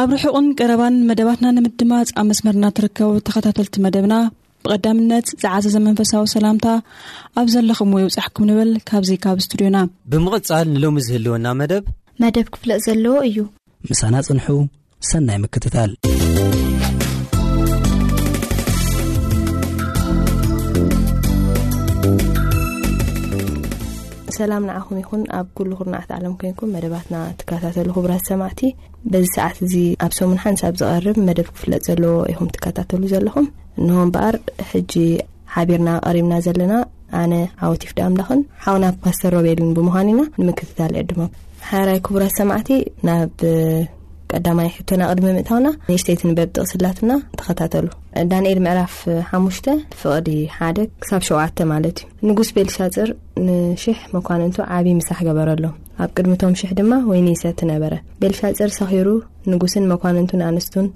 ኣብ ርሑቕን ቀረባን መደባትና ንምድማፅ ኣብ መስመርና ትርከቡ ተኸታተልቲ መደብና ብቐዳምነት ዝዓዘዘ መንፈሳዊ ሰላምታ ኣብ ዘለኹም ይውፃሕኩም ንብል ካብዙ ካብ ስቱድዮና ብምቕፃል ንሎሚ ዝህልወና መደብ መደብ ክፍለጥ ዘለዎ እዩ ምሳና ፅንሑ ሰናይ ምክትታል ሰላም ንዓኹም ይኹን ኣብ ኩሉ ኩርናዓት ዓለም ኮንኩም መደባትና ትከታተሉ ክብራት ሰማዕቲ በዚ ሰዓት እዚ ኣብ ሰሙን ሓንሳብ ዝቐርብ መደብ ክፍለጥ ዘለዎ ኢኹም ትከታተሉ ዘለኹም እንሆ እምበኣር ሕጂ ሓቢርና ቀሪብና ዘለና ኣነ ዓወት ይፍዳ ኣምላኽን ሓውና ፓስተር ሮቤልን ብምዃን ኢና ንምክትታል ዕድሞ ሓራይ ክቡራት ሰማዕቲ ናብ ቀዳማይ ሕቶና ቅድሚ ምእታውና ንእሽተይ ትንበብ ጥቕስላትና ተኸታተሉ ዳንኤል ምዕራፍ ሓሙሽተ ፍቕዲ ሓደ ክሳብ ሸውዓተ ማለት እዩ ንጉስ ቤልሻፅር ንሽሕ መኳንንቱ ዓብዪ ምሳሕ ገበረሎም ኣብ ቅድሚ ቶም ሽሕ ድማ ወይኒ ይሰቲ ነበረ። ቤልሻጽር ሰኺሩ፣ ንጉስን መኳንንቱን ኣንስቱን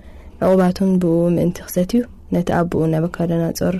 ዕቑባቱን ብእኡ ምእንቲ ኺሰትዩ፣ ነቲ ኣቦኡ ናቡከደነጾር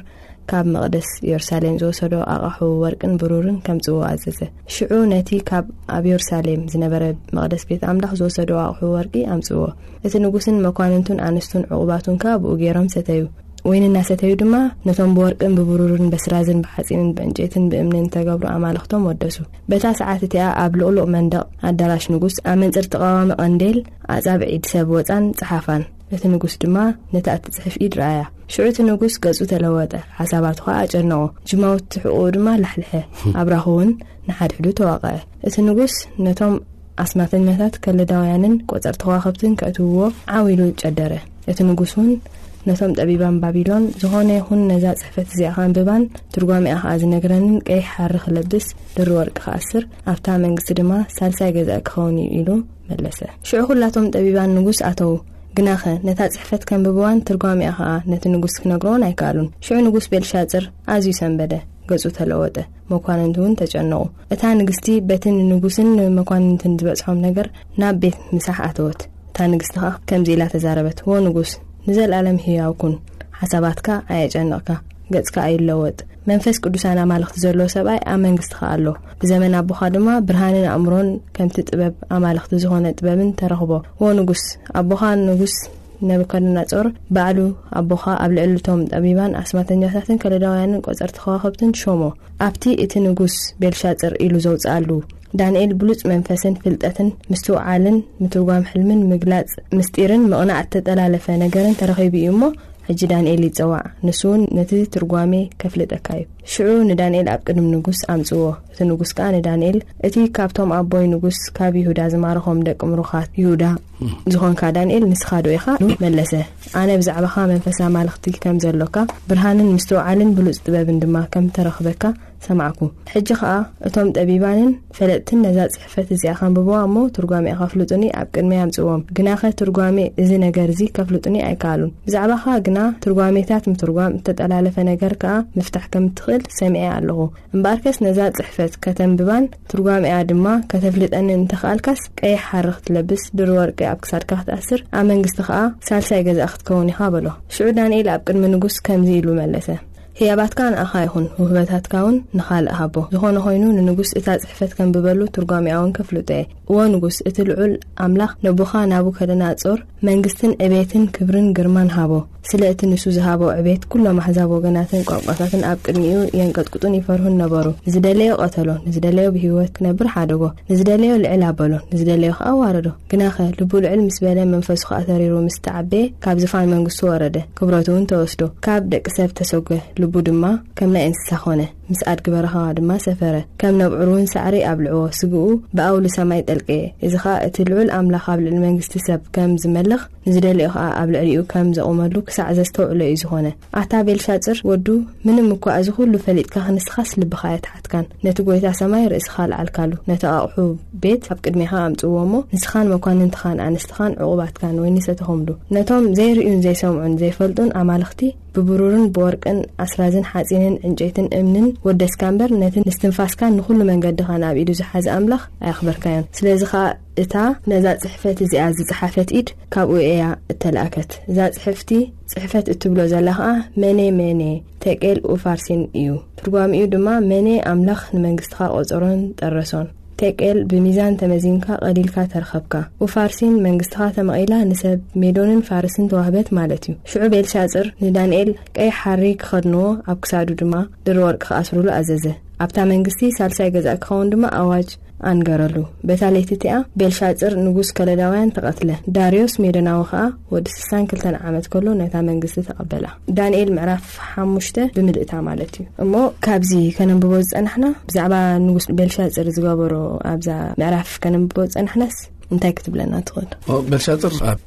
ካብ መቕደስ የሩሳሌም ዝወሰዶ ኣቓሑ ወርቅን ብሩርን ከምጽእዎ ኣዘዘ። ሽዑ ነቲ ካብ ኣብ የሩሳሌም ዝነበረ መቕደስ ቤት ኣምላኽ ዝወሰዶ ኣቑሑ ወርቂ ኣምጽእዎ። እቲ ንጉስን መኳንንቱን ኣንስቱን ዕቑባቱን ከኣ ብእኡ ገይሮም ሰተዩ። ወይኒ እናሰተዩ ድማ ነቶም ብወርቅን ብብሩርን በስራዝን ብሓጺንን ብዕንጨይትን ብእምንን እተገብሩ ኣማልኽቶም ወደሱ። በታ ሰዓት እቲኣ ኣብ ልቕሉቕ መንደቕ ኣዳራሽ ንጉስ ኣመንጽር ተቓዋሚ ቐንዴል ኣጻብዕ ኢድ ሰብ ወጻን ጸሓፋን። እቲ ንጉስ ድማ ነታ እትጽሕፍ ኢድ ረኣያ። ሽዑ እቲ ንጉስ ገጹ ተለወጠ፣ ሓሳባቱ ኸኣ ኣጨነቖ፣ ጅማውቲ ሕቝኡ ድማ ላሕልሐ፣ ኣብራኹውን ንሓድሕዱ ተዋቕዐ። እቲ ንጉስ ነቶም። ኣስማተኛታት ከለዳውያንን ቆጸርቲ ከዋኽብትን ከእትውዎ ዓው ኢሉ ጨደረ። እቲ ንጉስ እውን ነቶም ጠቢባን ባቢሎን፣ ዝዀነ ይኹን ነዛ ጽሕፈት እዚኣ ኸንብባን ትርጓሜኣ ኸኣ ዚነግረንን ቀይሕ ሓሪ ኺለብስ፣ ድሪ ወርቂ ኺኣስር፣ ኣብታ መንግስቲ ድማ ሳልሳይ ገዛኢ ኪኸውን እዩ ኢሉ መለሰ። ሽዑ ዅላቶም ጠቢባን ንጉስ ኣተዉ፣ ግናኸ፣ ነታ ጽሕፈት ኬንብብዋን ትርጓሜኣ ኸኣ ነቲ ንጉስ ኪነግርዎን ኣይከኣሉን። ሽዑ ንጉስ ቤልሻጽር ኣዝዩ ሰምበደ፣ ገጹ ተለወጠ። መኳንንት እውን ተጨነቑ። እታ ንግስቲ በቲ ንንጉስን ንመኳንንትን ዝበጽሖም ነገር ናብ ቤት ምሳሕ ኣተወት። እታ ንግስቲ ኸኣ ከምዚ ኢላ ተዛረበት፣ ዎ ንጉስ፣ ንዘልኣለም ህያው ኩን፣ ሓሳባትካ ኣየጨንቕካ፣ ገጽካ ኣይለወጥ። መንፈስ ቅዱሳን ኣማልኽቲ ዘለዎ ሰብኣይ ኣብ መንግስትኻ ኣሎ። ብዘመን ኣቦኻ ድማ ብርሃንን ኣእምሮን ከምቲ ጥበብ ኣማልኽቲ ዝዀነ ጥበብን ተረኽቦ። ዎ ንጉስ፣ ኣቦኻ ንጉስ፣ ናቡከደነፆር ባዕሉ ኣቦኻ ኣብ ልዕሊ እቶም ጠቢባን ኣስማተኛታትን ከለዳውያንን ቈፀርቲ ኸዋኽብትን ሾሞ። ኣብቲ እቲ ንጉስ ቤልሻፅር ኢሉ ዘውፅኣሉ፣ ዳንኤል ብሉፅ መንፈስን ፍልጠትን ምስትውዓልን ምትርጓም ሕልምን ምግላፅ ምስጢርን ምቕናዕ እተጠላለፈ ነገርን ተረኺቡ እዩ እሞ፣ ሕጂ ዳንኤል ይፀዋዕ፣ ንሱ እውን ነቲ ትርጓሜ ኬፍልጠካ እዩ። ሽዑ ንዳንኤል ኣብ ቅድሚ ንጉስ ኣምጽእዎ፣ እቲ ንጉስ ከኣ ንዳንኤል፣ እቲ ኻብቶም ኣቦይ ንጉስ ካብ ይሁዳ ዝማረኾም ደቂ ምሩኻት ይሁዳ፣ ዝኾንካ ዳንኤል ንስኻ ዶ ኢኻ? ኢሉ መለሰ። ኣነ ብዛዕባኻ መንፈስ ኣማልኽቲ ከም ዘሎካ፣ ብርሃንን ምስትውዓልን ብሉጽ ጥበብን ድማ ከም እተረኽበካ ሰማዕኩ። ሕጂ ኸኣ እቶም ጠቢባንን ፈለጥትን ነዛ ጽሕፈት እዚኣ ኼንብብዋ እሞ ትርጓሜኣ ኼፍልጡኒ ኣብ ቅድመይ ኣምጽእዎም። ግናኸ ትርጓሜ እዚ ነገር እዚ ኼፍልጡኒ ኣይከኣሉን። ብዛዕባኻ ግና ትርጓሜታት ምትርጓም፣ እተጠላለፈ ነገር ከኣ ምፍታሕ ከም እትኽእል ሰሚዐ ኣለኹ። እምበኣርከስ ነዛ ጽሕፈት ከተንብባን ትርጓሜኣ ድማ ከተፍልጠንን እንተ ኸኣልካስ፣ ቀይሕ ሃሪ ኽትለብስ፣ ብሪ ወርቂ ኣብ ክሳድካ ኽትኣስር፣ ኣብ መንግስቲ ኸኣ ሳልሳይ ገዛኢ ኽትከውን ኢኻ በሎ። ሽዑ ዳንኤል ኣብ ቅድሚ ንጉስ ከምዚ ኢሉ መለሰ፣ ህያባትካ ንኣኻ ይኹን፣ ውህበታትካውን ንኻልእ ሃቦ። ዝዀነ ዀይኑ፣ ንንጉስ እታ ጽሕፈት ከንብበሉ፣ ትርጓሜኣውን ከፍልጦ እየ። እወ ንጉስ፣ እቲ ልዑል ኣምላኽ ነቡካ፣ ናቡከደነፆር፣ መንግስትን ዕቤትን ክብርን ግርማን ሃቦ። ስለ እቲ ንሱ ዝሃቦ ዕቤት ኩሎም ኣሕዛብ ወገናትን ቋንቋታትን ኣብ ቅድሚኡ የንቀጥቅጡን ይፈርሁን ነበሩ። ንዝደለዮ ቀተሎ፣ ንዝደለዮ ብህይወት ክነብር ሓደጎ፣ ንዝደለዮ ልዕል ኣበሎ፣ ንዝደለዮ ኸኣ ኣዋረዶ። ግናኸ ልቡ ልዕል ምስ በለ፣ መንፈሱ ኸኣ ተሪሩ ምስ ተዓበየ፣ ካብ ዝፋን መንግስቱ ወረደ፣ ክብረቱውን ተወስዶ፣ ካብ ደቂ ሰብ ተሰጐ፣ ልቡ ድማ ከም ናይ እንስሳ ዀነ። ምስ ኣድጊ በረኻ ድማ ሰፈረ። ከም ነብዑርውን ሳዕሪ ኣብልዕዎ፣ ስግኡ ብኣውሊ ሰማይ ጠልቀየ። እዚ ኸኣ እቲ ልዑል ኣምላኽ ኣብ ልዕሊ መንግስቲ ሰብ ከም ዚመልኽ፣ ንዚደልዮ ኸኣ ኣብ ልዕሊኡ ከም ዜቝመሉ ክሳዕ ዘስተውዕሎ እዩ ዝዀነ። ኣታ ቤልሻጽር ወዱ፣ ምንም እኳ እዚ ዅሉ ፈሊጥካ ክንስኻስ ልብኻ ኣይተሓትካን። ነቲ ጐይታ ሰማይ ርእስኻ ኣልዓልካሉ። ነቲ ኣቝሑ ቤት ኣብ ቅድሜኻ ኣምጽእዎ እሞ፣ ንስኻን መኳንንትኻን ኣንስትኻን ዕቝባትካን ወይኒ ሰተኹምሉ። ነቶም ዘይርእዩን ዘይሰምዑን ዘይፈልጡን ኣማልኽቲ፣ ብብሩርን ብወርቅን ኣስራዝን ሓጺንን ዕንጨይትን እምንን ወደስካ እምበር ነቲ ንስትንፋስካን ንዅሉ መንገድኻን ኣብ ኢዱ ዝሓዘ ኣምላኽ ኣየኽበርካዮን። ስለዚ ኸኣ እታ ነዛ ጽሕፈት እዚኣ ዝጸሓፈት ኢድ ካብኡ እያ እተላእከት። እዛ ጽሕፍቲ ጽሕፈት እትብሎ ዘላ ኸኣ መኔ ሜኔ ቴቄል ኡፋርሲን እዩ። ትርጓሜኡ ድማ መኔ ኣምላኽ ንመንግስትኻ ቈጸሮን ጠረሶን። ቴቄል ብሚዛን ተመዚንካ ቀሊልካ ተርኸብካ። ኡፋርሲን መንግስትኻ ተመቒላ ንሰብ ሜዶንን ፋርስን ተዋህበት ማለት እዩ። ሽዑ ቤልሻጽር ንዳንኤል ቀይሕ ሓሪ ክኸድንዎ ኣብ ክሳዱ ድማ ድሪ ወርቂ ክኣስሩሉ ኣዘዘ። ኣብታ መንግስቲ ሳልሳይ ገዛኢ ክኸውን ድማ ኣዋጅ ኣንገረሉ። በታ ለይቲ እቲኣ ቤልሻጽር ንጉስ ከለዳውያን ተቐትለ። ዳርዮስ ሜዶናዊ ኸኣ ወዲ ስሳን ክልተን ዓመት ከሎ ነታ መንግስቲ ተቐበላ። ዳንኤል ምዕራፍ ሓሙሽተ ብምልእታ ማለት እዩ እሞ ካብዚ ከነንብቦ ዝፀናሕና ብዛዕባ ንጉስ ቤልሻፅር ዝገበሮ ኣብዛ ምዕራፍ ከነንብቦ ዝፀናሕናስ እንታይ ክትብለና ትኽእል በልሻፅር ኣብ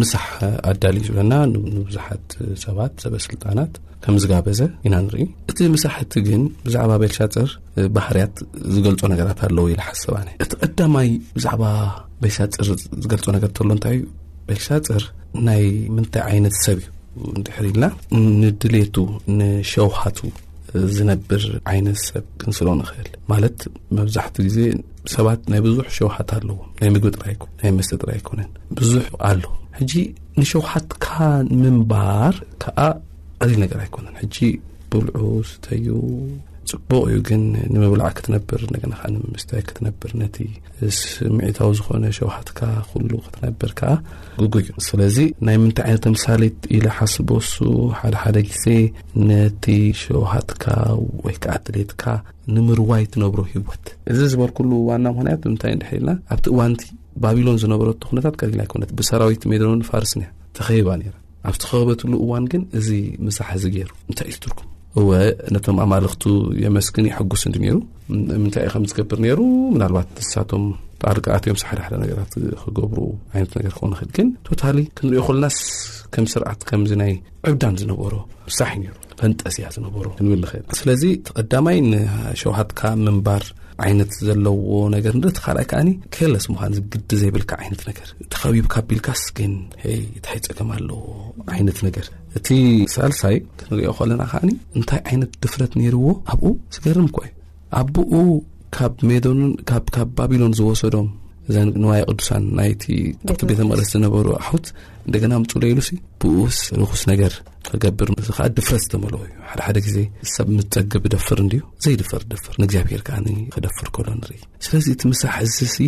ምሳሕ ኣዳልዩ ዝበና ንብዙሓት ሰባት ሰበስልጣናት ከም ዝጋበዘ ኢና ንርኢ እቲ ምሳሕቲ ግን ብዛዕባ ቤልሻፅር ባህርያት ዝገልፆ ነገራት ኣለዉ ኢለ ሓሰብ ኣነ እቲ ቀዳማይ ብዛዕባ ቤልሻፅር ዝገልፆ ነገር ተሎ እንታይ እዩ ቤልሻፅር ናይ ምንታይ ዓይነት ሰብ እዩ እንድሕር ኢልና ንድሌቱ ንሸውሃቱ ዝነብር ዓይነት ሰብ ክንስሎ ንኽእል ማለት መብዛሕትኡ ግዜ ሰባት ናይ ብዙሕ ሸውሃት ኣለዎ ናይ ምግቢ ጥራይ ይኮ ናይ መስተ ጥራይ ኣይኮነን ብዙሕ ኣሎ ሕጂ ንሸውሃትካ ምንባር ከዓ ቀሊል ነገር ኣይኮነን ሕጂ ብልዑ ስተዩ ጽቡቕ እዩ ግን ንምብላዕ ክትነብር እንደገና ከዓ ንምስታይ ክትነብር ነቲ ስምዒታዊ ዝኾነ ሸውሃትካ ኩሉ ክትነብር ከዓ ግጉይ እዩ ስለዚ ናይ ምንታይ ዓይነት ተምሳሌት ኢለ ሓስቦ እሱ ሓደ ሓደ ግዜ ነቲ ሸውሃትካ ወይ ከዓ ድሌትካ ንምርዋይ ትነብሮ ህይወት እዚ ዝበልኩሉ ዋና ምክንያት ንምንታይ እንድሕ ኢልና ኣብቲ እዋንቲ ባቢሎን ዝነበረቱ ኩነታት ቀሊል ኣይኮነት ብሰራዊት ሜዶንን ፋርስን እያ ተኸይባ ነይራ ኣብ ዝተኸበበትሉ እዋን ግን እዚ ምሳሕ እዚ ገይሩ እንታይ እዩ ትርጉም እወ ነቶም ኣማልኽቱ የመስግን የሐጉስን ድዩ ነይሩ ምንታይ እዩ ከም ዝገብር ነይሩ ምናልባት ንሳቶም ጣልቃ ኣትዮም ሓደ ሓደ ነገራት ክገብሩ ዓይነት ነገር ክኾን ይኽእል ግን ቶታሊ ክንሪኦ ኮለናስ ከም ስርዓት ከምዚ ናይ ዕብዳን ዝነበሮ ሳሒ ነይሩ ፈንጠስያ ዝነበሮ ክንብል ንኽእል ስለዚ ተቐዳማይ ንሸውሃትካ ምንባር ዓይነት ዘለዎ ነገር ንርኢ እቲ ካልኣይ ከዓኒ ከለስ ምዃን ዝግዲ ዘይብልካ ዓይነት ነገር ተኸቢብካ ቢልካስ ግን እንታይ ፀገም ኣለዎ ዓይነት ነገር እቲ ሳልሳይ ክንሪኦ ከለና ከዓኒ እንታይ ዓይነት ድፍረት ነይርዎ ኣብኡ ዝገርም እኳ እዩ ኣቦኡ ካብ ሜዶንን ካብ ካብ ባቢሎን ዝወሰዶም እዘን ንዋየ ቅዱሳን ናይቲ ኣብቲ ቤተ መቅደስ ዝነበሩ ኣሑት እንደገና ምፁለ ኢሉሲ ብኡስ ርኩስ ነገር ክገብር እዚ ከዓ ድፍረት ዝተመልኦ እዩ ሓደ ሓደ ግዜ ሰብ ምፀግብ ደፍር እንድዩ ዘይድፈር ደፍር ንእግዚኣብሔር ከዓ ክደፍር ከሎ ንርኢ ስለዚ እቲ ምሳሕ እዚሲ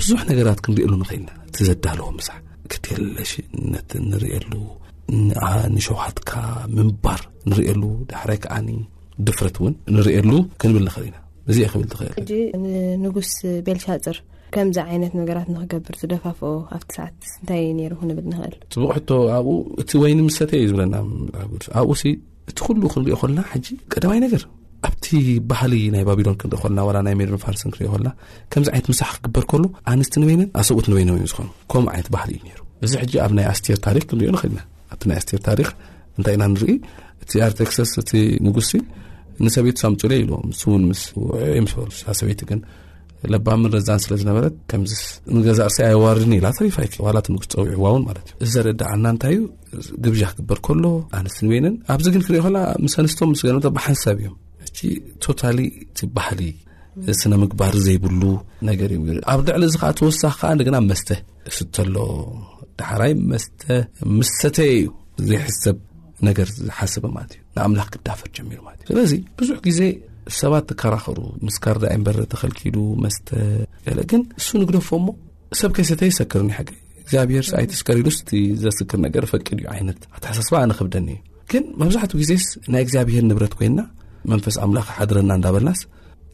ብዙሕ ነገራት ክንሪእሉ ንኽእልና እቲ ዘዳለዎ ምሳሕ ግዴለሽነት ንርእየሉ ንሸውሃትካ ምንባር ንርእየሉ ዳሕራይ ከዓኒ ድፍረት እውን ንርእየሉ ክንብል ንኽእል ኢና እዚ የ ክብል ትኽእል ሕጂ ንንጉስ ቤልሻፅር ከምዚ ዓይነት ነገራት ንክገብር ዝደፋፍኦ ኣብቲ ሰዓት እንታይ ነይሩ ክንብል ንኽእል ፅቡቅ ሕቶ ኣብኡ እቲ ወይኒ ምሰተ እዩ ዝብለና ኣብኡ እቲ ኩሉ ክንሪኦ ኮልና ሕጂ ቀዳማይ ነገር ኣብቲ ባህሊ ናይ ባቢሎን ክንርኢ ኮልና ዋላ ናይ ሜድን ፋርስን ክንሪኦ ኮልና ከምዚ ዓይነት ምሳሕ ክግበር ከሎ ኣንስቲ ንበይነን ኣሰብኡት ንበይኖም እዮም ዝኾኑ ከምኡ ዓይነት ባህሊ እዩ ነይሩ እዚ ሕጂ ኣብ ናይ ኣስቴር ታሪክ ክንሪኦ ንኽእል ኢና ኣብቲ ናይ ኣስቴር ታሪክ እንታይ ኢና ንርኢ እቲ ኣርቴክሰስ እቲ ንጉሲ ንሰበይቱ ሳምፅለ ኢሉ ንሱ እውን ምስ ውዕዕ ምስ በሉ እታ ሰበይቲ ግን ለባምን ረዛን ስለ ዝነበረት ከምዚ ንገዛ እርሰይ ኣየዋርድን ኢላ ተሪፋ ዋላ እቲ ንጉስ ፀዊዕዋ እውን ማለት እዩ እዚ ዘረድኣና እንታይ እዩ ግብዣ ክግበር ከሎ ኣንስትን ወይንን ኣብዚ ግን ክንሪኦ ከላ ምስ ኣንስቶም ምስ ገነቶ ብሓንሳብ እዮም ሕጂ ቶታሊ እቲ ባህሊ ስነ ምግባር ዘይብሉ ነገር እዩ ኣብ ልዕሊ እዚ ከዓ ተወሳኺ ከዓ እንደገና መስተ እስተሎ ዳሕራይ መስተ ምስ ሰተየ እዩ ዘይሕሰብ ነገር ዝሓሰበ ማለት እዩ ንኣምላኽ ክዳፈር ጀሚሩ ማለት እዩ ስለዚ ብዙሕ ግዜ ሰባት ትከራኸሩ ምስ ካርዳ እምበር ተኸልኪሉ መስተ ገለ ግን እሱ ንግደፎ እሞ ሰብ ከይሰተ ይሰክር ናይ ሓቂ እግዚኣብሔር ኣይትስከር ኢሉስ እቲ ዘስክር ነገር ፈቅድ እዩ ዓይነት ኣተሓሳስባ ኣነ ከብደኒ እዩ ግን መብዛሕትኡ ግዜስ ናይ እግዚኣብሔር ንብረት ኮይና መንፈስ ኣምላኽ ሓድረና እንዳበልናስ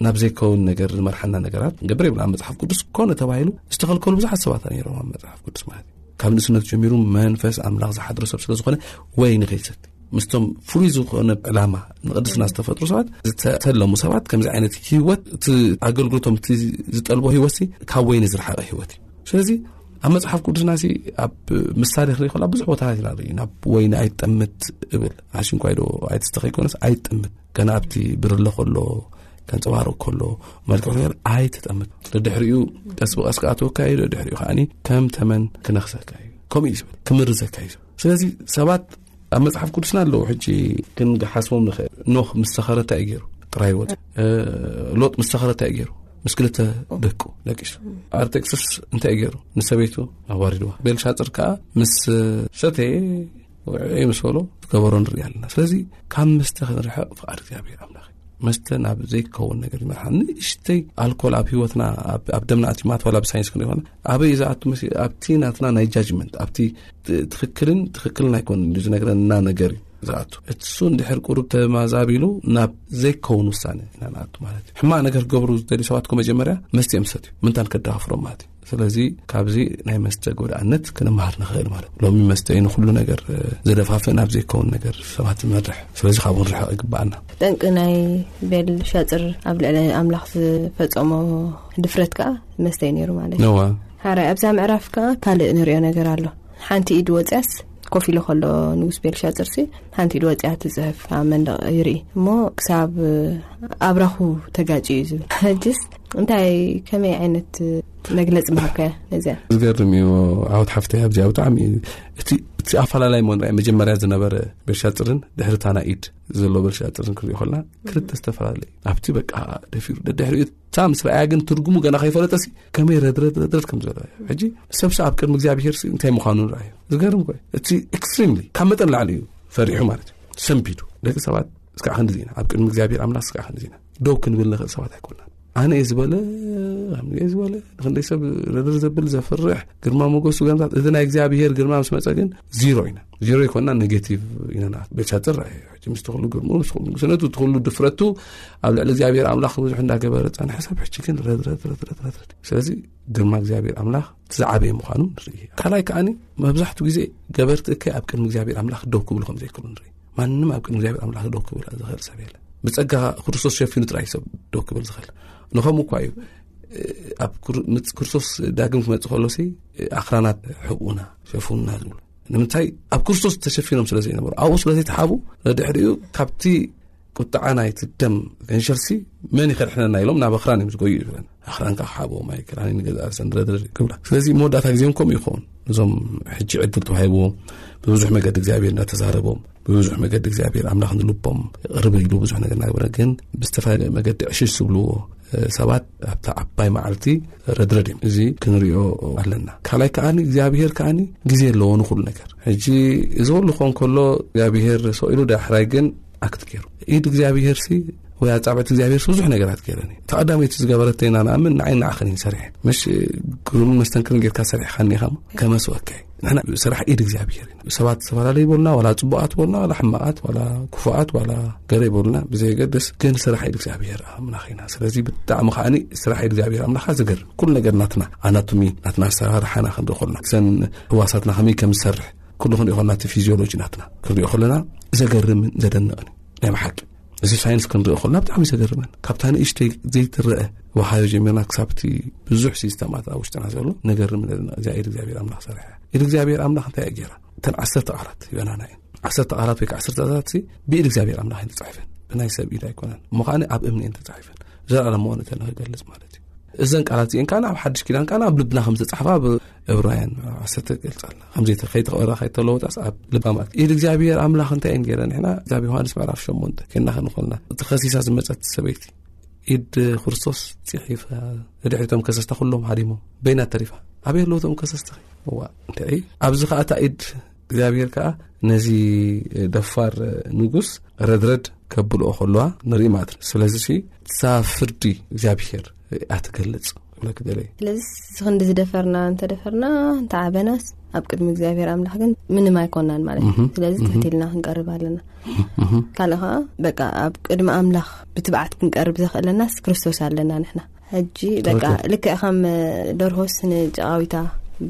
ናብ ዘይከውን ነገር ዝመርሓና ነገራት ንገብር የብላ ኣብ መፅሓፍ ቅዱስ ኮነ ተባሂሉ ዝተኸልከሉ ብዙሓት ሰባት ነይሮም ኣብ መፅሓፍ ቅዱስ ማለት እዩ ካብ ንእስነት ጀሚሩ መንፈስ ኣምላኽ ዝሓድሮ ሰብ ስለ ዝኾነ ወይ ንኸይሰቲ ምስቶም ፍሉይ ዝኾነ ዕላማ ንቅድስና ዝተፈጥሩ ሰባት ዝተተለሙ ሰባት ከምዚ ዓይነት ህይወት እቲ ኣገልግሎቶም እቲ ዝጠልቦ ህይወት ካብ ወይኒ ዝረሓቐ ህይወት እዩ ስለዚ ኣብ መፅሓፍ ቅዱስና ሲ ኣብ ምሳሌ ክርኢ ከሎ ብዙሕ ቦታታት ኢና ንርኢ ናብ ወይኒ ኣይትጠምት እብል ኣሽንኳይ ዶ ኣይትስተኸ ይኮነስ ኣይትጠምት ገና ኣብቲ ብርለ ከሎ ከንፀባርቕ ከሎ መልክዕ ነገር ኣይትጠምት ድሕሪኡ ቀስ ብቀስ ከዓ ተወካይዶ ድሕሪኡ ከዓኒ ከም ተመን ክነኽሰካ እዩ ከምኡ እዩ ዝብል ክምርዘካ እዩ ስለዚ ሰባት ኣብ መጽሓፍ ቅዱስና ኣለዉ ሕጂ ክንሓስቦም ንኽእል ኖህ ምስ ሰኸረ እንታይ እዩ ገይሩ ጥራይ ወፅ ሎጥ ምስ ሰኸረ እንታይ እዩ ገይሩ ምስ ክልተ ደቁ ደቂሱ ኣርጤክስስ እንታይ እዩ ገይሩ ንሰበይቱ ኣዋሪድዋ ቤልሻፅር ከዓ ምስ ሰተየ ውዕዒ ምስ በሎ ዝገበሮ ንርኢ ኣለና ስለዚ ካብ መስተ ክንርሕቕ ፍቓድ እግዚኣብሔር ኣምላኽ መስተ ናብ ዘይከውን ነገር ይመርሓ ንእሽተይ ኣልኮል ኣብ ህይወትና ኣብ ደምና ኣትዩ ማለት ዋላ ብሳይንስ ክንሪኦ ኣበይ እዩ ዝኣቱ መስ ኣብቲ ናትና ናይ ጃጅመንት ኣብቲ ትክክልን ትክክልን ኣይኮንን እዩ ዝነግረና ነገር እዩ ዝኣቱ እቲ እሱ እንድሕር ቁሩብ ተማዛቢሉ ናብ ዘይከውን ውሳነ ኢና ንኣቱ ማለት እዩ ሕማቅ ነገር ክገብሩ ዝደልዩ ሰባት ኮ መጀመርያ መስተ እዮም ዝሰትዩ ምንታን ከዳዋፍሮም ማለት እዩ ስለዚ ካብዚ ናይ መስተ ጎድኣነት ክንመሃር ንኽእል ማለት እዩ ሎሚ መስተ እዩ ንኩሉ ነገር እ፣ ዘደፋፍእ ናብ ዘይከውን ነገር ሰባት ዝመርሕ ስለዚ ካብኡ ንርሕቕ ይግባኣና ጠንቂ ናይ ቤል ሻፅር ኣብ ልዕሊ ኣምላኽ ዝፈፀሞ ድፍረት ከዓ መስተ ዩ ነይሩ ማለት እዩ ሃራይ ኣብዛ ምዕራፍ ከዓ ካልእ ንሪኦ ነገር ኣሎ ሓንቲ ኢድ ወፅያስ ኮፍ ኢሎ ከሎ ንጉስ ቤልሻ ፅርሲ ሓንቲ ኢድ ወፅያ ትፅህፍ ኣብ መንደቕ ይርኢ እሞ ክሳብ ኣብራኹ ተጋጭ እዩ ዝብል ሕጅስ እንታይ ከመይ ዓይነት መግለፂ ምሃብካ ነዚ ዝገርም እዩ ዓወት ሓፍተይ ኣብዚኣ ብጣዕሚ እቲ ኣፈላላይ ሞ ንርኣይ መጀመርያ ዝነበረ ቤልሻ ፅርን ድሕሪ ታና ኢድ ዘሎ ቤልሻ ፅርን ክሪኦ ከለና ክልተ ዝተፈላለዩ ኣብቲ በቃ ደፊሩ ደድሕሪኡ እታ ምስ ረኣያ ግን ትርጉሙ ገና ከይፈለጠሲ ከመይ ረድረድ ረድረድ ከም ዘሎ ሕጂ ሰብሲ ኣብ ቅድሚ እግዚኣብሄር እንታይ ምዃኑ ረኣዩ ዝገርም ኮ እቲ ኤክስትሪምሊ ካብ መጠን ላዕሊ እዩ ፈሪሑ ማለት እዩ ሰንቢዱ ደቂ ሰባት እስካዕ ክንዲ ኢና ኣብ ቅድሚ እግዚኣብሄር ኣምላኽ እስካዕ ክንዲ ኢና ደው ክንብል ንኽእል ሰባት ኣይኮናን ኣነ እየ ዝበለ እየ ዝበለ ንክንደይ ሰብ ረድር ዘብል ዘፍርሕ ግርማ ሞገሱ ገምታት እዚ ናይ እግዚኣብሄር ግርማ ምስ መፀ ግን ዚሮ ኢና ዚሮ ይኮና ኔጌቲቭ ኢና በቻ ጥራ እቲ ምስ ትኽሉ ግርሙ ምስ ኩሉ ንግስነቱ እቲ ኩሉ ድፍረቱ ኣብ ልዕሊ እግዚኣብሔር ኣምላኽ ብዙሕ እንዳገበረ ጸንሐ ሰብ ሕጂ ግን ረድረድረድረድረድ ስለዚ ግርማ እግዚኣብሔር ኣምላኽ ዝዓበየ ምዃኑ ንርኢ ካልኣይ ከዓኒ መብዛሕትኡ ግዜ ገበርቲ እከይ ኣብ ቅድሚ እግዚኣብሔር ኣምላኽ ደው ክብሉ ከም ዘይክሉ ንርኢ ማንም ኣብ ቅድሚ እግዚኣብሔር ኣምላኽ ደው ክብል ዝኽእል ሰብ የለ ብጸጋ ክርስቶስ ሸፊኑ ጥራይ ሰብ ደው ክብል ዝኽእል ንኸምኡ እኳ እዩ ኣብ ክርስቶስ ዳግም ክመጽእ ከሎሲ ኣኽራናት ሕብኡና ሸፉና ዝብሉ ንምንታይ ኣብ ክርስቶስ ተሸፊኖም ስለ ዘይነበሩ ኣብኡ ስለ ዘይተሓቡ ንድሕሪኡ ካብቲ ቁጥዓ ናይቲ ደም ገንሸርሲ መን ይኸድሕነና ኢሎም ናብ ኣክራን እዮም ዝጎዩ ይብለን ኣክራን ከዓ ሓቦ ማይ ክራን ንገዛእ ርእሰን ድረድር ክብላ ስለዚ መወዳእታ ግዜም ከምኡ ይኸውን እዞም ሕጂ ዕድል ተዋሂብዎም ብብዙሕ መገዲ እግዚኣብሔር እናተዛረቦም ብብዙሕ መገዲ እግዚኣብሔር ኣምላኽ ንልቦም ይቕርብ ኢሉ ብዙሕ ነገር ናግበረ ግን ብዝተፈላለየ መገዲ ዕሽሽ ዝብልዎ ሰባት ኣብታ ዓባይ መዓልቲ ረድረድ እዮም እዚ ክንሪኦ ኣለና ካልይ ከዓኒ እግዚኣብሄር ከዓኒ ግዜ ኣለዎ ንኩሉ ነገር ሕጂ እዚ ኩሉ ክኾን ከሎ እግዚኣብሄር ሰቂሉ ዳሕራይ ግን ኣክት ገይሩ ኢድ እግዚኣብሄር ሲ ወይ ኣጻብዕቲ እግዚኣብሄር ብዙሕ ነገራት ገይረን እዩ ተቐዳሚቲ ዝገበረት ኢና ንኣምን ንዓይ ንዓኸን እዩ ሰሪሐን መሽ ግሩምን መስተንክርን ጌርካ ሰሪሕኻኒ ኢኻ ከመስወከይ ንሕና ስራሕ ኢድ እግዚኣብሔር ኢና ሰባት ዝተፈላለዩ ይበሉና ዋላ ፅቡቃት ይበሉና ዋላ ሕማቃት ዋላ ክፉኣት ዋላ ገለ ይበሉና ብዘየገድስ ግን ስራሕ ኢድ እግዚኣብሔር ኣምላኽ ኢና ስለዚ ብጣዕሚ ከዓኒ ስራሕ ኢድ እግዚኣብሔር ኣምላኻ ዝገርም ኩሉ ነገር ናትና ኣናቶሚ ናትና ኣሰራርሓና ክንርኢ ከለና እዘን ህዋሳትና ከመይ ከም ዝሰርሕ ኩሉ ክንሪኦ ከለና እቲ ፊዚዮሎጂ ናትና ክንሪኦ ከለና ዘገርምን ዘደንቕን እዩ ናይ ብሓቂ እዚ ሳይንስ ክንሪኦ ከለና ብጣዕሚ እዩ ዘገርመን ካብታ ንእሽተይ ዘይትረአ ወሃዮ ጀሚርና ክሳብቲ ብዙሕ ሲስተማት ኣብ ውሽጥና ዘሎ ነገርም ዘለና እዚያ ኢድ እግዚኣብሔር ኣምላኽ ሰርሐ ኢድ እግዚኣብሔር ኣምላኽ እንታይ እዩ ገይራ እተን ዓሰርተ ቃላት ይበናና እየን ዓሰርተ ቃላት ወይ ከዓ ዓሰርተ ዛታት ብኢድ እግዚኣብሔር ኣምላኽ እየን ተፃሒፈን ብናይ ሰብ ኢድ ኣይኮነን እሞ ከዓ ኣብ እምኒ እየን ተፃሒፈን ዘላለማዊ እተ ንክገልፅ ማለት እዩ እዘን ቃላት እዚአን ከዓ ኣብ ሓድሽ ኪዳን ከዓ ኣብ ልብና ከም ዝተፃሕፋ ኣብ ዕብራውያን ዓሰርተ ገልፃ ኣላ ከምዘይተ ከይተቐበራ ከይተለወጣስ ኣብ ልባማት ኢድ እግዚኣብሔር ኣምላኽ እንታይ እየን ገይረ ንሕና ዛብ ዮሃንስ ምዕራፍ ሸሞንተ ኬና ክንኾልና እቲ ከሲሳ ዝመፀት ሰበይቲ ኢድ ክርስቶስ ፅሒፈ ንድሕሪቶም ከሰስታ ኩሎም ሃዲሞም በይና ተሪፋ ኣበይ ኣለዎቶም ከሰስቲ እዋ እንታይ ኣብዚ ከዓ እታ ኢድ እግዚኣብሔር ከዓ ነዚ ደፋር ንጉስ ረድረድ ከብልኦ ከለዋ ንርኢ ማለት ዩ ስለዚ ሳ ፍርዲ እግዚኣብሔር እያ ትገልጽ መግደለ ስለዚ ስክንዲ ዝደፈርና እንተደፈርና እንተዓበናስ ኣብ ቅድሚ እግዚኣብሔር ኣምላኽ ግን ምንም ኣይኮናን ማለት እዩ ስለዚ ትሕትልና ክንቀርብ ኣለና ካልእ ከዓ በቃ ኣብ ቅድሚ ኣምላኽ ብትብዓት ክንቀርብ ዘኽእለናስ ክርስቶስ ኣለና ንሕና ሕጂ በቃ ልክዕ ከም ደርሆስ ንጨቃዊታ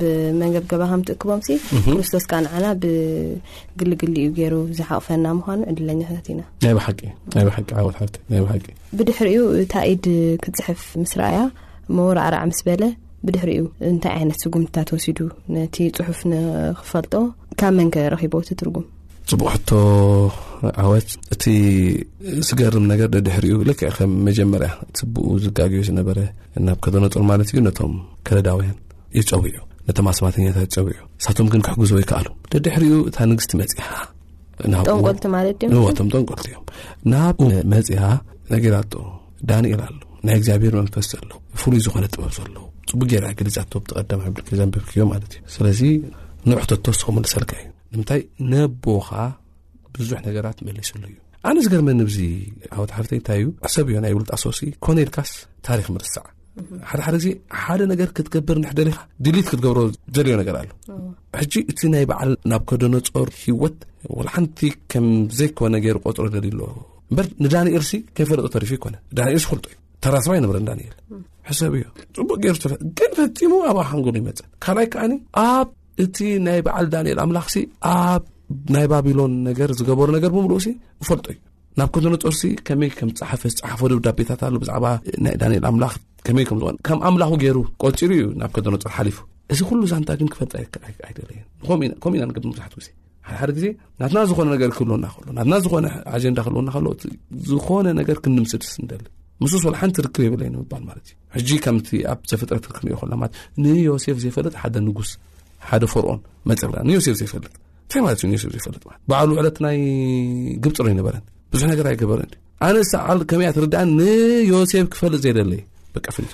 ብመንገብገባ ከም ትእክቦም ሲ ክርስቶስ ከዓ ንዓና ብግልግሊ እዩ ገይሩ ዝሓቕፈና ምዃኑ ዕድለኛታት ኢና ናይ ብሓቂ ናይ ብሓቂ ዓወት ሓብቲ ናይ ብሓቂ ብድሕሪኡ እታ ኢድ ክጽሕፍ ምስ ረኣያ መወራዕራዕ ምስ በለ ብድሕሪኡ እንታይ ዓይነት ስጉምትታት ወሲዱ ነቲ ጽሑፍ ንክፈልጦ ካብ መንከ ረኪቦ እቲ ትርጉም ፅቡቅ ሕቶ ዓወት እቲ ዝገርም ነገር ደድሕሪኡ ልክዕ ከም መጀመርያ ፅቡኡ ዝጋግዩ ዝነበረ ናብ ከደነጦር ማለት እዩ ነቶም ከለዳውያን እዩ ፀዊዑ ነቶም ኣስማተኛታት ፀዊዑ ንሳቶም ግን ክሕግዞ ይከኣሉ ደድሕሪኡ እታ ንግስቲ መፂሓ ጠንቆልቲ ማለት ድም እወቶም ጠንቆልቲ እዮም ናብ መፅያ ነገራቶ ዳንኤል ኣሎ ናይ እግዚኣብሔር መንፈስ ዘሎ ፍሉይ ዝኾነ ጥበብ ዘሎ ፅቡቅ ጌራ ገሊፃቶ ብትቐደም ሕብልኪ ዘንብብክዮ ማለት እዩ ስለዚ ንሕተቶ ስኹ መልሰልካ እዩ ንምንታይ ነቦኻ ብዙሕ ነገራት መሊስሉ እዩ ኣነ ዝገርመኒ ብዚ ዓወት ሓፍተይ እንታይ እዩ ሰብ እዮ ናይ ውልጣ ሶሲ ኮነ ኢልካስ ታሪክ ምርሳዕ ሓደ ሓደ ግዜ ሓደ ነገር ክትገብር ንሕደሊኻ ድሊት ክትገብሮ ዘድልዮ ነገር ኣሎ ሕጂ እቲ ናይ በዓል ናብ ከደነፆር ሂወት ወልሓንቲ ከም ዘይኮነ ገይሩ ቆፅሮ ደልዩ ኣሎ እምበር ንዳንኤል ሲ ከይፈለጦ ተሪፉ ይኮነ ዳንኤል ክፈልጦ እዩ ተራስባ ኣይነበረን ዳንኤል ሕሰብ እዩ ፅቡቅ ገይሩ ተፈ ግን ፈፂሙ ኣብ ሓንጎሉ ይመፅእ ካልኣይ ከዓኒ ኣብ እቲ ናይ በዓል ዳንኤል ኣምላኽ ሲ ኣብ ናይ ባቢሎን ነገር ዝገበሩ ነገር ብምልኡ ሲ እፈልጦ እዩ ናብ ኮንዶነጦርሲ ከመይ ከም ዝፀሓፈ ዝፀሓፎ ደብዳቤታት ኣሎ ብዛዕባ ናይ ዳንኤል ኣምላኽ ከመይ ከም ዝኾነ ከም ኣምላኹ ገይሩ ቆፂሩ እዩ ናብ ኮንዶነጦር ሓሊፉ እዚ ኩሉ ዛንታ ግን ክፈልጥ ኣይደለየን ከምኡ ኢና ንገብር መብዛሕትኡ ግዜ ሓደ ሓደ ግዜ ናትና ዝኾነ ነገር ክህልወና ከሎ ናትና ዝኾነ ኣጀንዳ ክህልወና ከሎ ዝኾነ ነገር ክንምስድስ ንደሊ ምስስ ወላ ሓንቲ ርክብ የብለይ ንምባል ማለት እዩ ሕጂ ከምቲ ኣብ ዘፍጥረት ክንሪኦ ከሎ ማለት ንዮሴፍ ዘይፈልጥ ሓደ ንጉስ ሓደ ፈርኦን መፀብላ ንዮሴፍ ዘይፈልጥ እንታይ ማለት እዩ ንየሱስ ዘይፈልጥ ማለት በዓሉ ዕለት ናይ ግብፂ ዶ ይነበረን ብዙሕ ነገር ኣይገበረን ኣነ ሰዓል ከመይ እያ ትርዳእን ንዮሴፍ ክፈልጥ ዘይደለይ በቃ ፍሊጡ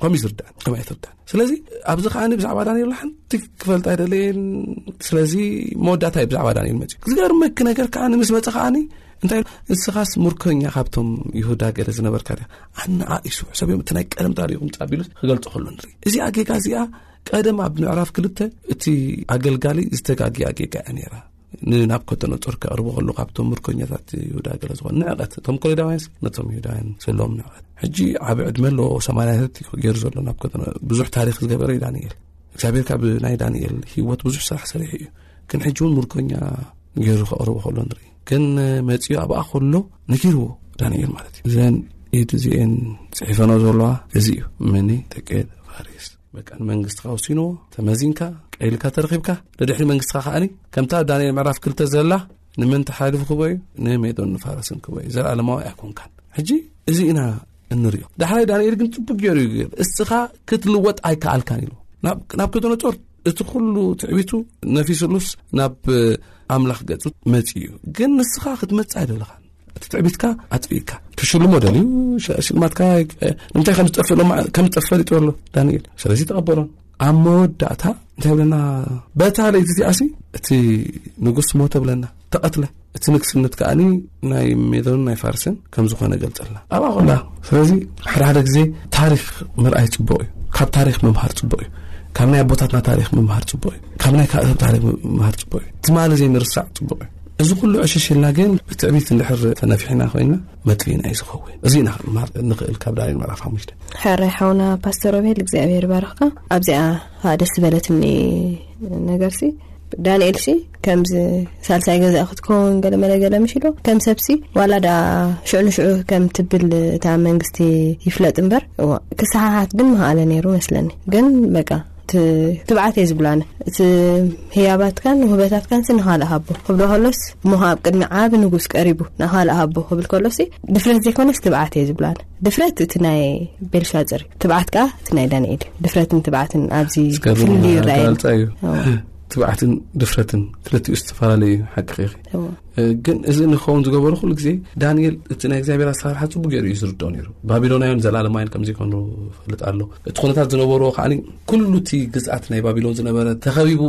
ከምዩ ዝርዳእን ከመይ እያ ትርዳእን ስለዚ ኣብዚ ከዓኒ ብዛዕባ ዳንኤል ሓንቲ ክፈልጥ ኣይደለየን ስለዚ መወዳእታ እዩ ብዛዕባ ዳንኤል መፅኡ ዝገርመኪ ነገር ከዓኒ ምስ መፀ ከዓኒ እንታይ ንስኻስ ሙርከኛ ካብቶም ይሁዳ ገለ ዝነበርካ ድያ ኣነኣኢሱ ሰብ እዮም እቲ ናይ ቀደም ታሪኹም ፃቢሉ ክገልፆ ከሎ ንርኢ እዚኣ ጌጋ እዚኣ ቀደም ኣብ ምዕራፍ ክልተ እቲ ኣገልጋሊ ዝተጋግያ ጌጋ እያ ነራ ንናብ ከተነጦር ከቕርቦ ከሎ ካብቶም ምርኮኛታት ይሁዳ ገለ ዝኾኑ ንዕቐት እቶም ኮሌዳውያን ነቶም ይሁዳውያን ዘለዎም ንዕቐት ሕጂ ዓብ ዕድመ ኣሎ ሰማንያታት ገይሩ ዘሎ ናብ ከተነ ብዙሕ ታሪክ ዝገበረ እዩ ዳንኤል እግዚኣብሔር ካብ ናይ ዳንኤል ሂወት ብዙሕ ስራሕ ሰሪሑ እዩ ግን ሕጂ እውን ምርኮኛ ገይሩ ከቕርቦ ከሎ ንርኢ ግን መፅኡ ኣብኣ ከሎ ነጊርዎ ዳንኤል ማለት እዩ እዘን ኢድ እዚኤን ፅሒፈኖ ዘለዋ እዚ እዩ ምኒ ደቂ ፋሪስ በቃ ንመንግስትኻ ወሲንዎ ተመዚንካ ቀይልካ ተረኺብካ ደድሕሪ መንግስትኻ ከዓኒ ከምታ ኣብ ዳንኤል ምዕራፍ ክልተ ዘላ ንመን ተሓልፉ ክበ እዩ ንሜዶን ንፋረስን ክበ እዩ ዘለኣለማዊ ኣይኮንካን ሕጂ እዚ ኢና እንሪኦ ዳሕራይ ዳንኤል ግን ፅቡቅ ገይሩ እዩ ገይሩ እስኻ ክትልወጥ ኣይከኣልካን ኢሉ ናብ ክዶነጦር እቲ ኩሉ ትዕቢቱ ነፊስሉስ ናብ ኣምላኽ ገጹ መጺኡ እዩ ግን ንስኻ ክትመጽእ ኣይደለኻን እቲ ትዕቢትካ ኣጥቢእካ ትሽልሞ ደልዩ ሽልማትካ ንምንታይ ከም ዝጠፍእ ከም ዝጠፍእ ፈሊጡ ኣሎ ዳንኤል ስለዚ ተቐበሎን ኣብ መወዳእታ እንታይ ብለና በታ ለይቲ እዚኣሲ እቲ ንጉስ ሞተ ብለና ተቐትለ እቲ ንግስነት ከዓኒ ናይ ሜዶን ናይ ፋርስን ከም ዝኾነ ገልጸልና ኣብ ኣቆላ ስለዚ ሓደ ሓደ ግዜ ታሪክ ምርኣይ ጽቡቅ እዩ ካብ ታሪክ ምምሃር ጽቡቅ እዩ ካብ ናይ ኣቦታትና ታሪክ ምምሃር ጽቡቅ እዩ ካብ ናይ ካልኦት ታሪክ ምምሃር ጽቡቅ እዩ ትማሊ ዘይምርሳዕ ጽቡቅ እዩ እዚ ኩሉ ዕሽሽ ኢልና ግን ብትዕቢት እንድሕር ተነፊሕና ኮይና መጥፊእና እዩ ዝኸውን እዚ ኢና ክንምሃር ንኽእል ካብ ዳንኤል ምዕራፍ ሓሙሽተ ሕራይ ሓውና ፓስተር ሮቤል እግዚኣብሔር ይባርኽካ ኣብዚኣ ከዓ ደስ ዝበለትኒ ነገርሲ ዳንኤል ሲ ከምዚ ሳልሳይ ገዛ ክትከውን ገለመለ ገለ ምሽ ዶ ከም ሰብሲ ዋላ ዳ ሽዑ ንሽዑ ከም ትብል እታ መንግስቲ ይፍለጥ እምበር ክሰሓሓት ግን መሃለ ነይሩ መስለኒ ግን በቃ እቲ ትብዓት እየ ዝብሎ ኣነ እቲ ህያባትካን ውህበታትካንሲ ንኻልእ ሃቦ ክብሎ ከሎስ እሞ ከዓ ኣብ ቅድሚ ዓቢ ንጉስ ቀሪቡ ንኻልእ ሃቦ ክብል ከሎሲ ድፍረት ዘይኮነስ ትብዓት እየ ዝብሎ ኣነ ድፍረት እቲ ናይ ቤልሻፅር እዩ ትብዓት ከዓ እቲ ናይ ዳንኤል እዩ ድፍረትን ትብዓትን ኣብዚ ፍልልዩ ይረኣየ እዩ ትብዓትን ድፍረትን ክልቲኡ ዝተፈላለዩ ሓቂ ኺኺ ግን እዚ ንኸውን ዝገበሩ ኩሉ ግዜ ዳንኤል እቲ ናይ እግዚኣብሔር ኣሰራርሓ ፅቡቅ ገይሩ እዩ ዝርድኦ ነይሩ ባቢሎናውያን ዘላለማውያን ከም ዘይኮኑ ፈልጥ ኣሎ እቲ ኩነታት ዝነበርዎ ከዓ ኩሉ እቲ ግዝኣት ናይ ባቢሎን ዝነበረ ተኸቢቡ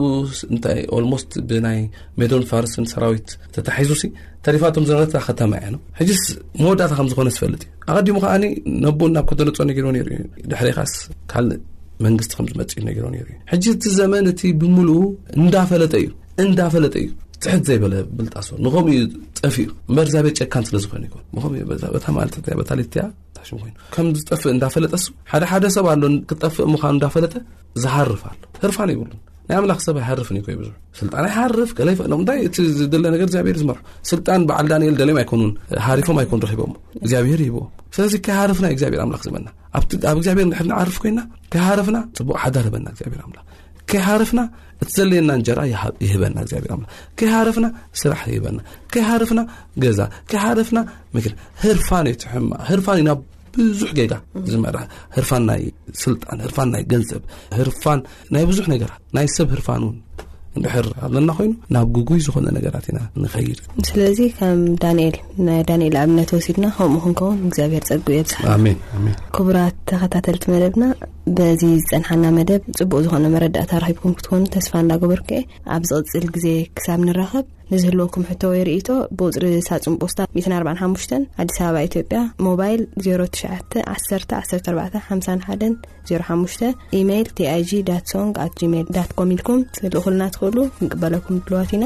እንታይ ኦልሞስት ብናይ ሜዶን ፋርስን ሰራዊት ተታሒዙ ሲ ተሪፋቶም ዝነበረት ከተማ እያ ነው ሕጅስ መወዳእታ ከም ዝኾነ ዝፈልጥ እዩ ኣቐዲሙ ከዓ ነቦ ናብ ኮደነፆ ነጊርዎ ነይሩ እዩ ድሕሪ ካስ ካልእ መንግስቲ ከም ዝመፅእ ነጊሮ ነይሩ እዩ ሕጂ እቲ ዘመን እቲ ብምልኡ እንዳፈለጠ እዩ እንዳፈለጠ እዩ ትሕት ዘይበለ ብልጣሶ ንከምኡ እዩ ጠፊኡ እምበር እግዚኣብሔር ጨካን ስለ ዝኾነ ይኮን ንከምኡ እዩ በታ ማለት እያ በታ ሌት እያ ታሽም ኮይኑ ከም ዝጠፍእ እንዳፈለጠ እሱ ሓደ ሓደ ሰብ ኣሎ ክጠፍእ ምዃኑ እንዳፈለጠ ዝሃርፍ ኣሎ ህርፋን ይብሉን ናይ ኣምላኽ ሰብ ኣይሃርፍን እዩ ብዙሕ ስልጣን ኣይሃርፍ ገለ ይፈሎም እንታይ እቲ ዝድለ ነገር እግዚኣብሔር ዝመርሑ ስልጣን በዓል ዳንኤል ደልዮም ኣይኮኑን ሃሪፎም ኣይኮኑ ረኪቦም እግዚኣብሔር ይህብዎም ስለዚ ከይሃርፍና እዩ እግዚኣብሔር ኣምላኽ ዝመና ኣብ እግዚኣብሔር ንድሕር ንዓርፍ ኮይና ከይሃርፍና ፅቡቅ ሓዳር ህበና እግዚኣብሔር ኣምላኽ ከይሃረፍና እቲ ዘለየና እንጀራ ይህበና እግዚኣብሔር ኣምላኽ ከይሃረፍና ስራሕ ይህበና ከይሃረፍና ገዛ ከይሃረፍና ምክን ህርፋን እዩ ትሕማ ህርፋን እዩ ናብ ብዙሕ ጌጋ ዝመርሐ ህርፋን ናይ ስልጣን ህርፋን ናይ ገንዘብ ህርፋን ናይ ብዙሕ ነገራት ናይ ሰብ ህርፋን እውን እንድሕር ኣለና ኮይኑ ናብ ግጉይ ዝኾነ ነገራት ኢና ንኸይድ ስለዚ ከም ዳንኤል ናይ ዳንኤል ኣብነት ወሲድና ከምኡ ክንከውን እግዚኣብሔር ጸጉ የብዝሓ ኣሜን ኣሜን ክቡራት ተኸታተልቲ መደብና በዚ ዝጸንሓና መደብ ጽቡቅ ዝኾነ መረዳእታ ረኺብኩም ክትኮኑ ተስፋ እንዳገበርኩ እየ ኣብ ዝቕጽል ግዜ ክሳብ ንራኸብ ንዝህልወኩም ሕቶ ወይ ርእቶ ብቁፅሪ ሳፅን ፖስታ 145 ኣዲስ ኣበባ ኢትዮጵያ ሞባይል 0911145105 ኢመይል ቲይg ዳት ሶንግ ኣት ጂሜል ዳት ኮም ኢልኩም ትልእኹልና ትኽእሉ ክንቅበለኩም ድልዋት ኢና